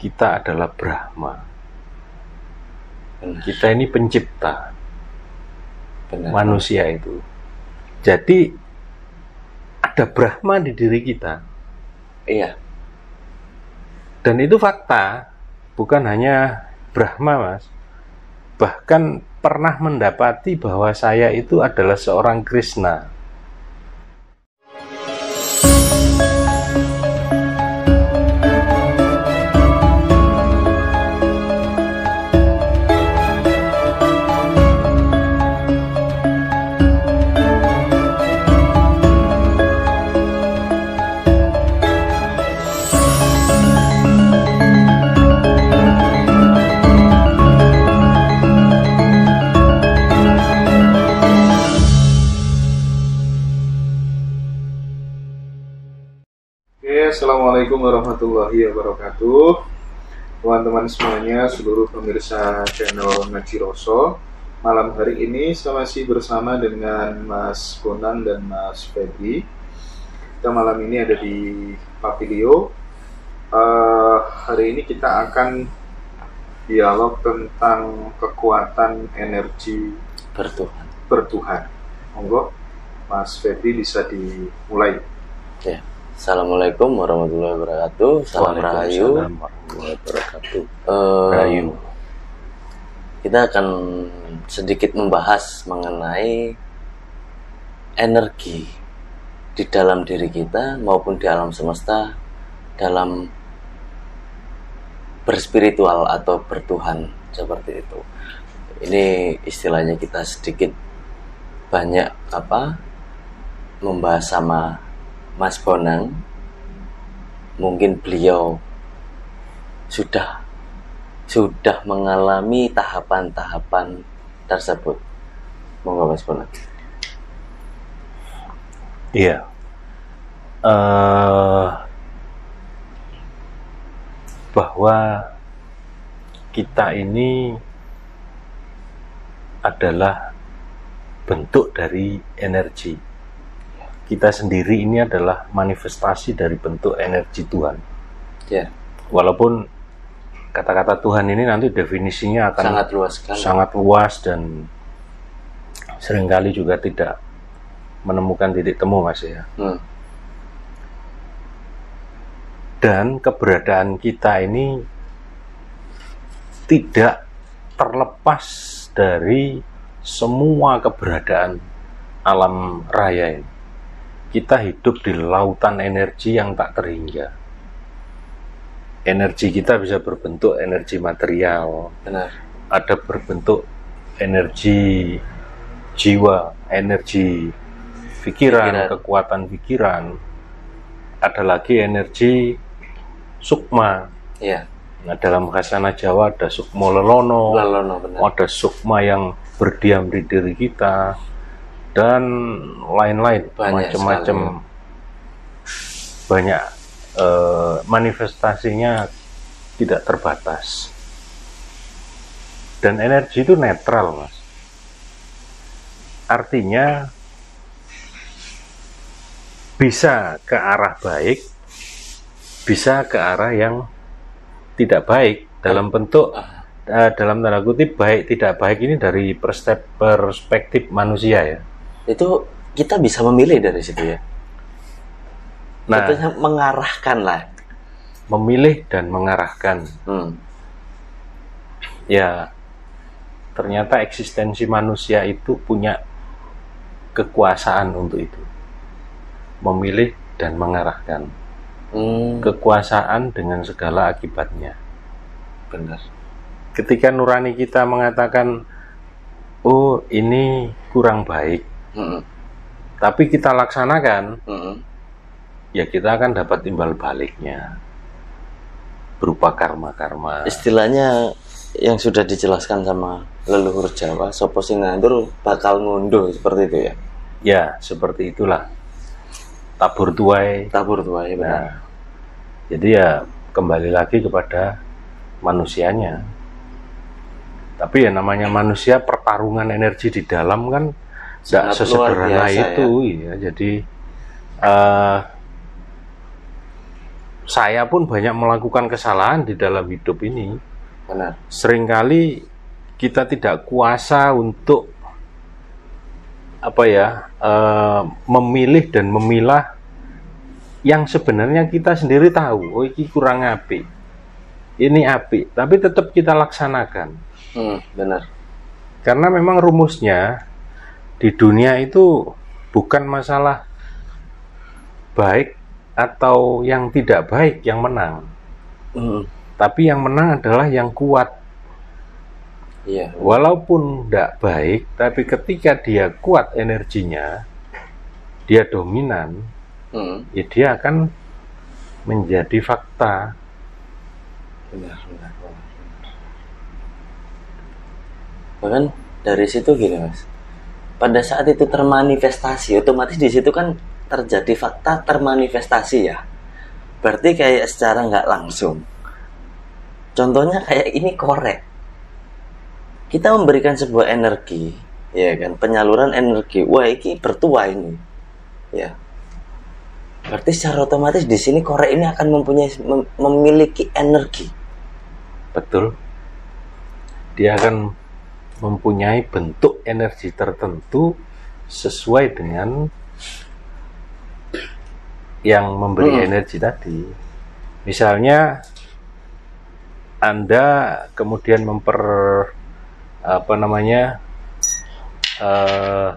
kita adalah Brahma. Benar. Kita ini pencipta Benar. manusia itu. Jadi ada Brahma di diri kita. Iya. Dan itu fakta, bukan hanya Brahma, Mas. Bahkan pernah mendapati bahwa saya itu adalah seorang Krishna. Warahmatullahi wabarakatuh. Teman-teman semuanya, seluruh pemirsa channel Najiroso Malam hari ini saya masih bersama dengan Mas Bonang dan Mas Febri. Kita malam ini ada di Papilio. Eh, Hari ini kita akan dialog tentang kekuatan energi Bertuhan. bertuhan. Monggo, Mas Febri bisa dimulai. Ya. Assalamualaikum warahmatullahi wabarakatuh. Salam rahayu. Warahmatullahi wabarakatuh. Eh, Rahayu. Kita akan sedikit membahas mengenai energi di dalam diri kita maupun di alam semesta dalam berspiritual atau bertuhan seperti itu. Ini istilahnya kita sedikit banyak apa membahas sama Mas Bonang. Mungkin beliau sudah sudah mengalami tahapan-tahapan tersebut. Monggo Mas Bonang. Iya. Eh bahwa kita ini adalah bentuk dari energi. Kita sendiri ini adalah manifestasi dari bentuk energi Tuhan. Ya, Walaupun kata-kata Tuhan ini nanti definisinya akan sangat luas sekali. sangat luas dan sering kali juga tidak menemukan titik temu mas ya. Hmm, dan keberadaan kita ini tidak terlepas dari semua keberadaan alam raya ini. Kita hidup di lautan energi yang tak terhingga. Energi kita bisa berbentuk energi material, benar. ada berbentuk energi jiwa, energi pikiran, Pikiran. kekuatan pikiran. Ada lagi energi sukma. Ya, Nah, dalam khasana Jawa ada sukma lelono, Lalono benar. ada sukma yang berdiam di diri kita, dan lain-lain, macam-macam banyak eh, manifestasinya tidak terbatas. Dan energi itu netral, mas. Artinya bisa ke arah baik, bisa ke arah yang tidak baik dalam bentuk eh, dalam tanda kutip baik tidak baik ini dari perspektif manusia ya. Itu kita bisa memilih dari situ ya. Nah, Itu mengarahkan lah. memilih dan mengarahkan Hmm, ya ternyata eksistensi manusia itu punya kekuasaan untuk itu. Memilih dan mengarahkan. hmm, Kekuasaan dengan segala akibatnya. benar. Ketika nurani kita mengatakan oh ini kurang baik, Hmm, tapi kita laksanakan, hmm, ya kita akan dapat timbal baliknya berupa karma-karma. Istilahnya yang sudah dijelaskan sama leluhur Jawa, sopo sing nandur bakal ngunduh seperti itu ya. Ya, seperti itulah. Tabur tuai. Tabur tua ya benar. Nah, jadi ya kembali lagi kepada manusianya. Tapi ya namanya manusia pertarungan energi di dalam kan tidak sesederhana biasa, itu ya. Jadi eh saya pun banyak melakukan kesalahan di dalam hidup ini. benar Seringkali kita tidak kuasa untuk apa ya eh, memilih dan memilah yang sebenarnya kita sendiri tahu. Oh, ini kurang api. Ini api, tapi tetap kita laksanakan. hmm, benar Karena memang rumusnya di dunia itu bukan masalah baik atau yang tidak baik yang menang, Hmm, tapi yang menang adalah yang kuat. iya Walaupun tidak baik, tapi ketika dia kuat energinya, dia dominan, Hmm, ya dia akan menjadi fakta. benar benar benar. bahkan dari situ gini mas pada saat itu termanifestasi otomatis di situ kan terjadi fakta termanifestasi ya. Berarti kayak secara nggak langsung. Contohnya kayak ini korek. Kita memberikan sebuah energi ya kan? Penyaluran energi. Wah ini bertuah ini ya. Berarti secara otomatis di sini korek ini akan mempunyai mem- memiliki energi. Betul. Dia akan mempunyai bentuk energi tertentu sesuai dengan yang memberi Hmm. energi tadi. Misalnya Anda kemudian memper apa namanya eh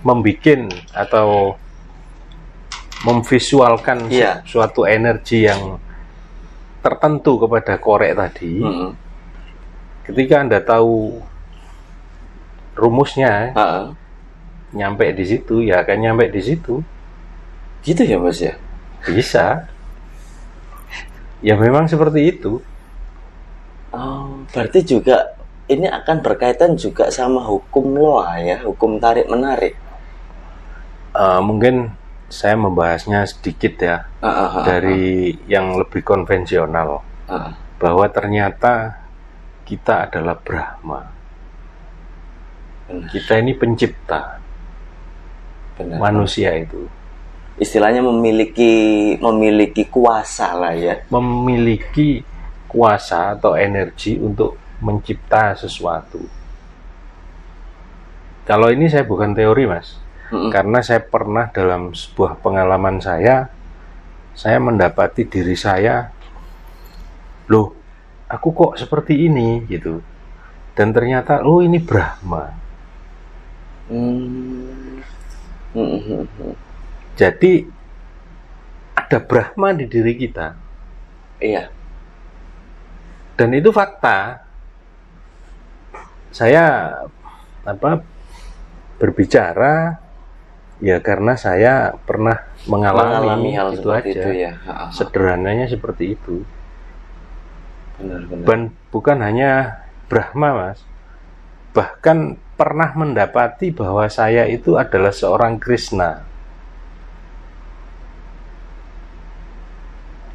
membikin atau memvisualkan Iya. suatu energi yang tertentu kepada korek tadi, Mm-mm. Ketika Anda tahu rumusnya, Ha-ha. nyampe di situ, ya akan nyampe di situ. Gitu ya mas ya? Bisa. Ya memang seperti itu. Oh, berarti juga ini akan berkaitan juga sama hukum loa ya, hukum tarik menarik. Eh, mungkin saya membahasnya sedikit ya Ah, dari yang lebih konvensional bahwa ternyata kita adalah Brahma. Benar. Kita ini pencipta benar. manusia itu. Istilahnya memiliki memiliki kuasa lah ya. memiliki kuasa atau energi untuk mencipta sesuatu. Kalau ini saya bukan teori, Mas. Mm-mm. Karena saya pernah dalam sebuah pengalaman saya, saya mendapati diri saya, loh, aku kok seperti ini gitu. Dan ternyata, oh ini Brahma. Hmm. Jadi ada Brahma di diri kita. Iya. dan itu fakta saya apa berbicara ya karena saya pernah mengalami, Mengalami hal itu aja itu ya. Sederhananya seperti itu Benar benar. dan bukan hanya Brahma mas bahkan pernah mendapati bahwa saya itu adalah seorang Krishna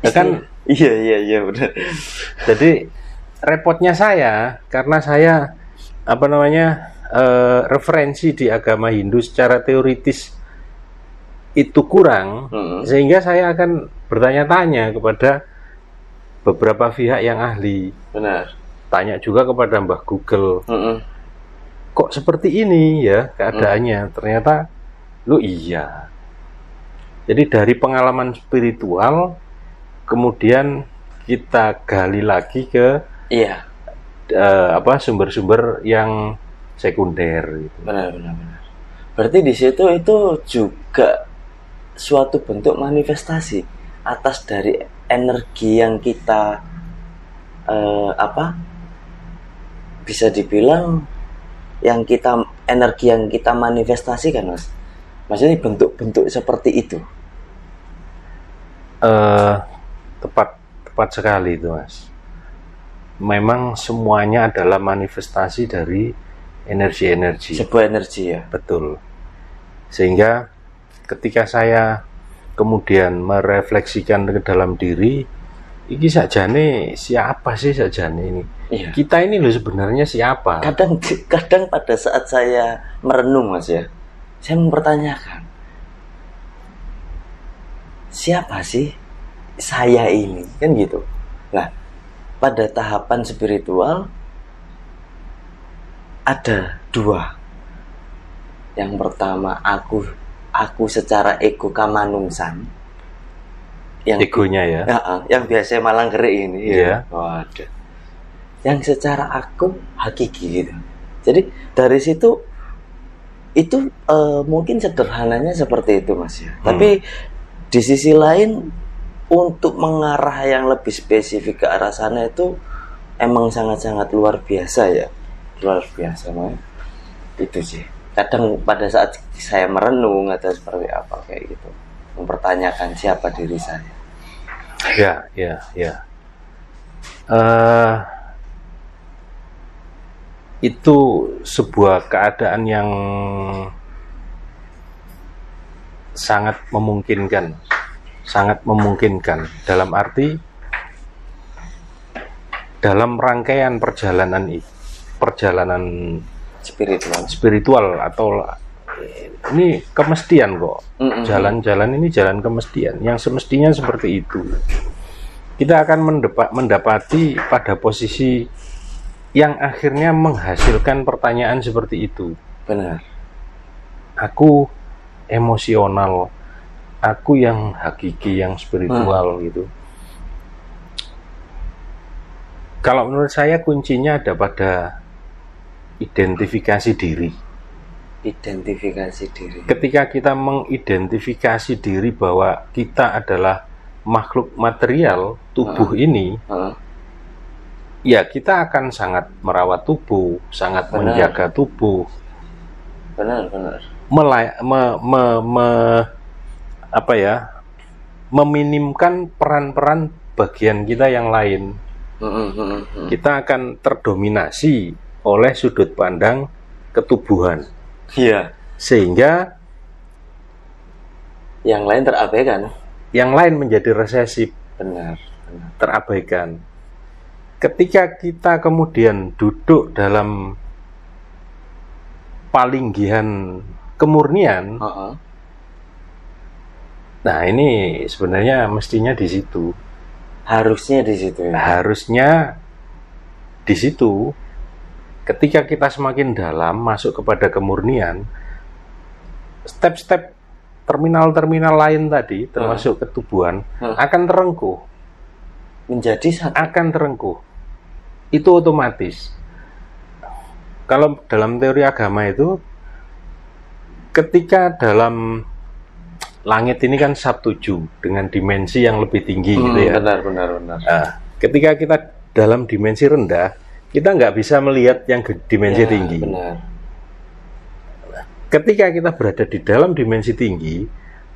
ya kan Iya iya iya benar. Jadi repotnya saya karena saya apa namanya eh, referensi di agama Hindu secara teoritis itu kurang Mm-mm. sehingga saya akan bertanya-tanya kepada beberapa pihak yang ahli Benar. tanya juga kepada Mbah Google Mm-mm. kok seperti ini ya keadaannya ternyata lu iya jadi dari pengalaman spiritual kemudian kita gali lagi ke Iya. eh, apa sumber-sumber yang sekunder gitu. Benar benar benar. Berarti di situ itu juga suatu bentuk manifestasi atas dari energi yang kita eh, apa bisa dibilang yang kita energi yang kita manifestasikan mas maksudnya bentuk-bentuk seperti itu Eh, tepat tepat sekali itu mas. Memang semuanya adalah manifestasi dari energi-energi. sebuah energi ya Betul. Sehingga ketika saya kemudian merefleksikan ke dalam diri, ini sajane siapa sih sajane ini? iya Kita ini loh sebenarnya siapa? kadang kadang pada saat saya merenung mas ya saya mempertanyakan siapa sih saya ini kan gitu nah pada tahapan spiritual ada dua yang pertama aku aku secara ego kamanungsan yang egonya ya Ya, ah, yang biasa malang gerik ini Iya. Waduh. Yang secara aku hakiki gitu. Jadi dari situ itu eh, mungkin sederhananya seperti itu Mas ya. Hmm. Tapi di sisi lain untuk mengarah yang lebih spesifik ke arah sana itu emang sangat-sangat luar biasa ya. Luar biasa Mas. Itu sih. Kadang pada saat saya merenung atau seperti apa kayak gitu mempertanyakan siapa diri saya. Ya, ya, ya. Eh, itu sebuah keadaan yang sangat memungkinkan, sangat memungkinkan. Dalam arti dalam rangkaian perjalanan perjalanan Spiritual. spiritual atau ini kemestian kok. Jalan-jalan ini jalan kemestian yang semestinya seperti itu. Kita akan mendepa- mendapati pada posisi yang akhirnya menghasilkan pertanyaan seperti itu. Benar. Aku emosional, aku yang hakiki, yang spiritual gitu. Kalau menurut saya kuncinya ada pada identifikasi diri. Identifikasi diri. ketika kita mengidentifikasi diri bahwa kita adalah makhluk material tubuh ini, Heeh. ya kita akan sangat merawat tubuh, sangat Benar. menjaga tubuh, benar, benar. melay- me- me- me- apa ya, meminimkan peran-peran bagian kita yang lain. Kita akan terdominasi oleh sudut pandang ketubuhan, Iya. sehingga Yang lain terabaikan. yang lain menjadi resesif. Benar. benar. terabaikan. Ketika kita kemudian duduk dalam palinggihan kemurnian, Heeh. nah ini sebenarnya mestinya di situ. Harusnya di situ ya. Harusnya di situ. Ketika kita semakin dalam masuk kepada kemurnian, step-step terminal-terminal lain tadi, termasuk ketubuhan, Hmm. akan terengkuh. Menjadi satu. akan terengkuh. Itu otomatis. Kalau dalam teori agama itu, ketika dalam langit ini kan subtuju dengan dimensi yang lebih tinggi Hmm, gitu ya. Benar, benar, benar. Nah, ketika kita dalam dimensi rendah, kita nggak bisa melihat yang dimensi Ya, tinggi. Benar. Ketika kita berada di dalam dimensi tinggi,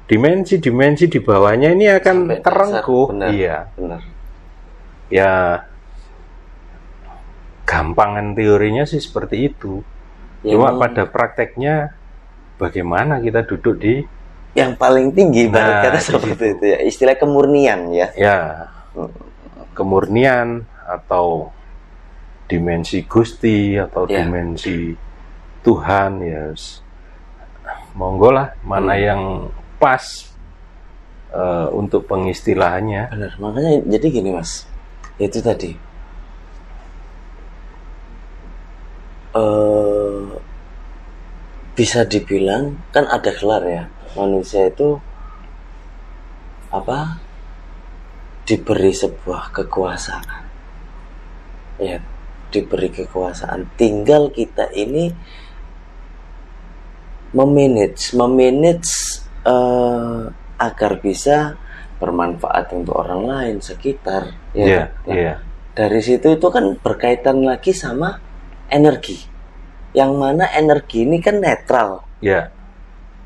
dimensi-dimensi di bawahnya ini akan Sampai terengkuh. Benar. Iya. Benar. ya gampangan teorinya sih seperti itu. Ya, Cuma emang pada prakteknya bagaimana kita duduk di yang paling tinggi Nah, kata seperti itu ya. Istilah kemurnian ya. ya kemurnian atau dimensi Gusti atau Ya. dimensi Tuhan ya s- monggo lah mana Hmm. yang pas eh, untuk pengistilahannya Benar. Makanya jadi gini mas. Itu tadi. eh bisa dibilang kan ada gelar ya manusia itu apa diberi sebuah kekuasaan ya diberi kekuasaan. Tinggal kita ini memanage memanage eh, agar bisa bermanfaat untuk orang lain sekitar ya Nah, ya dari situ itu kan berkaitan lagi sama energi. Yang mana energi ini kan netral. Ya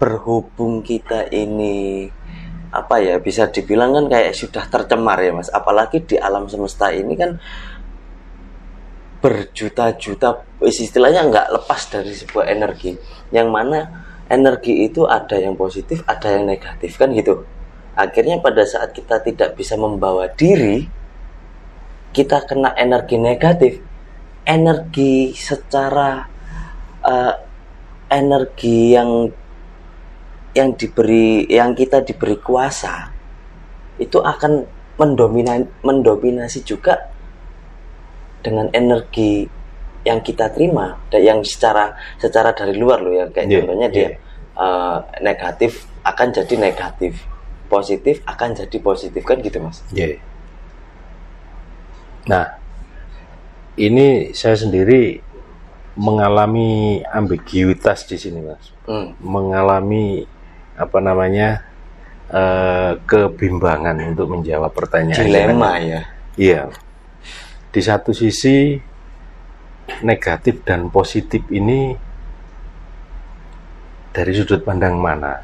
berhubung kita ini apa ya bisa dibilang kan kayak sudah tercemar ya mas. Apalagi di alam semesta ini kan berjuta-juta istilahnya nggak lepas dari sebuah energi. Yang mana energi itu ada yang positif ada yang negatif kan gitu. Akhirnya pada saat kita tidak bisa membawa diri kita kena energi negatif. Energi secara eh, energi yang yang diberi yang kita diberi kuasa itu akan mendomina, mendominasi juga dengan energi yang kita terima dan yang secara secara dari luar loh ya kayak Yeah, contohnya dia yeah. eh, negatif akan jadi negatif positif akan jadi positif kan gitu mas Iya. Nah, ini saya sendiri mengalami ambiguitas di sini, Mas. Hmm, Mengalami apa namanya eh, kebimbangan untuk menjawab pertanyaan. dilema ya Iya. Di satu sisi negatif dan positif ini dari sudut pandang mana?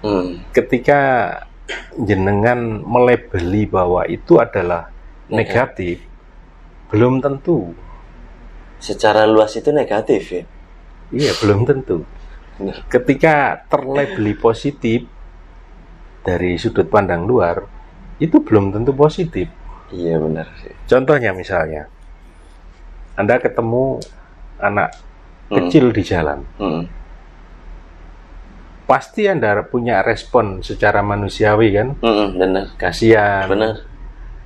Hmm, ketika jenengan melebeli bahwa itu adalah negatif, belum tentu. secara luas itu negatif ya Iya, belum tentu. Ketika terlebeli positif dari sudut pandang luar, itu belum tentu positif. Iya benar sih Contohnya misalnya, Anda ketemu anak Hmm. kecil di jalan, Hmm, pasti Anda punya respon secara manusiawi kan? hmm, benar Kasihan, benar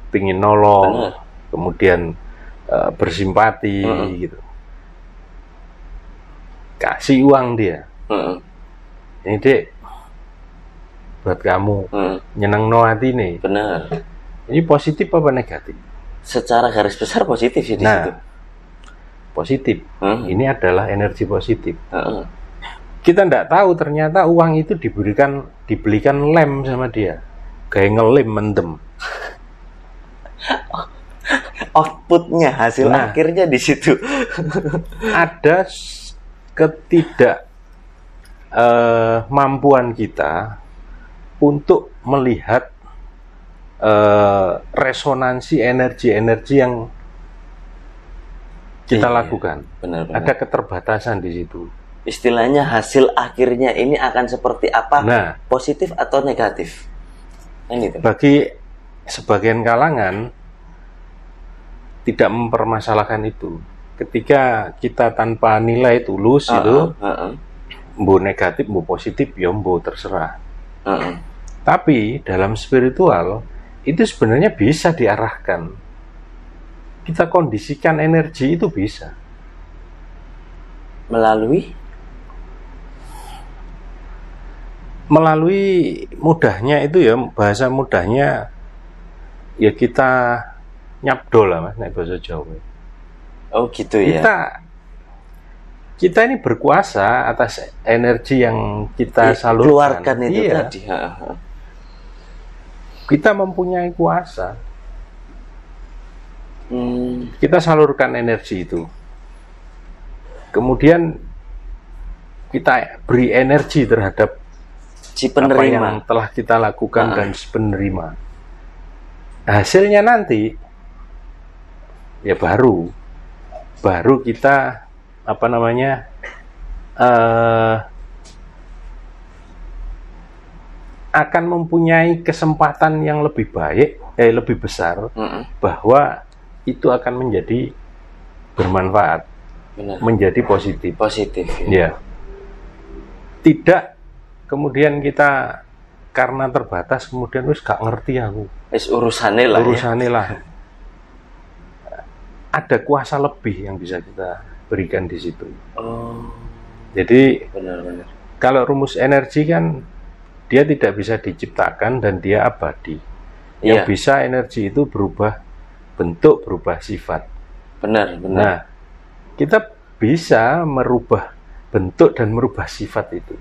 pingin nolong, Benar. kemudian eh, bersimpati Mm-mm. gitu. Kasih uang dia. Hmm, Ini dek buat kamu hmm, nyeneng no hati nih. benar Ini positif apa negatif? secara garis besar positif sih di situ Nah, positif. Hmm, Ini adalah energi positif. hmm. Kita tidak tahu ternyata uang itu diberikan dibelikan lem sama dia. Kayak ngelem mendem. outputnya hasil Nah. akhirnya di situ ada ketidak eh, mampuan kita untuk melihat eh, resonansi energi-energi yang kita Iya. lakukan. benar-benar Ada keterbatasan di situ. istilahnya hasil akhirnya ini akan seperti apa Nah, positif atau negatif kan itu bagi sebagian kalangan tidak mempermasalahkan itu. Ketika kita tanpa nilai tulus itu, Heeh, mau negatif, mau positif, ya mau terserah. heeh. Tapi dalam spiritual itu sebenarnya bisa diarahkan. Kita kondisikan energi itu bisa. melalui Melalui mudahnya itu ya bahasa mudahnya ya kita nyabdo lah mas, nek bahasa Jawa. oh gitu ya Kita kita ini berkuasa atas energi yang kita salurkan. keluarkan itu Iya, tadi heeh. Kita mempunyai kuasa. Hmm, kita salurkan energi itu. Kemudian kita beri energi terhadap si apa yang penerima telah kita lakukan Ah. dan si penerima. Hasilnya nanti ya baru baru kita apa namanya eh akan mempunyai kesempatan yang lebih baik, eh lebih besar Heeh, bahwa itu akan menjadi bermanfaat, benar menjadi positif. positif ya. Ya. Tidak kemudian kita karena terbatas kemudian wis gak ngerti aku. Wis urusane lah ya. Urusannya lah. Ada kuasa lebih yang bisa kita berikan di situ. oh Jadi benar-benar kalau rumus energi kan dia tidak bisa diciptakan dan dia abadi. Yang Iya. bisa energi itu berubah bentuk, berubah sifat. benar benar Nah, kita bisa merubah bentuk dan merubah sifat itu.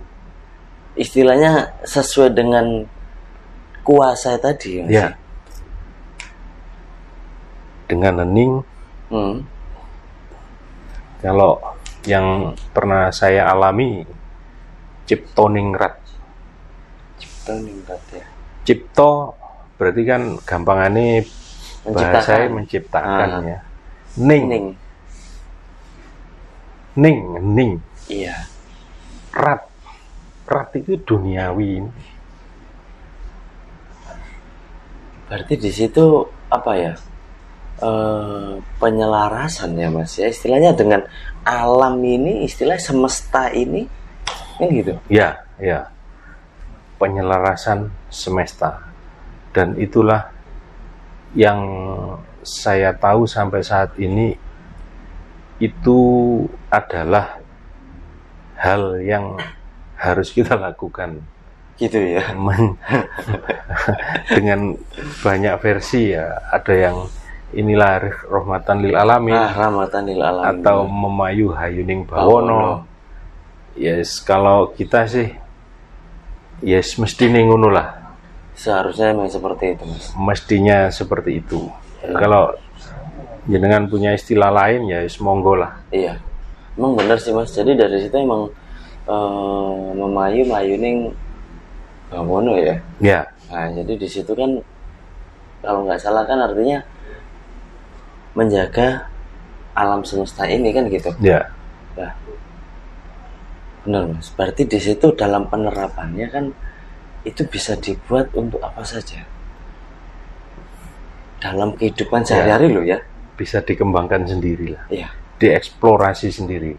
istilahnya sesuai dengan kuasa tadi ya? Ya. Dengan hening, Hmm, kalau yang pernah saya alami, ciptoningrat. Cipta ningkat ya Cipto berarti kan gampangannya bahasa menciptakan Ah. ya. Ning, Ning. ning, ning, iya rat. Rat itu duniawi. berarti di situ apa ya eh penyelarasan ya mas ya istilahnya dengan alam ini istilah semesta ini kan gitu Ya, ya. Penyelarasan semesta. dan itulah yang saya tahu sampai saat ini itu adalah hal yang harus kita lakukan. Gitu ya. Men- dengan banyak versi ya. Ada yang inilah rahmatan lil alamin ah rahmatan lil alamin. atau memayu hayuning Bawono. bawono. Yes kalau kita sih yes mesti ngono lah. Seharusnya memang seperti itu mas. Mestinya seperti itu. Kalau jenengan punya istilah lain ya yes, monggo lah. Iya. Emang bener sih mas. Jadi dari situ emang eh, memayu mayuning bawono ya? Ya. Nah jadi di situ kan kalau nggak salah kan artinya menjaga alam semesta ini kan gitu. Ya. Nah, benar mas. Berarti di situ dalam penerapannya kan itu bisa dibuat untuk apa saja. Dalam kehidupan sehari-hari loh ya. bisa dikembangkan sendiri lah Iya. dieksplorasi sendiri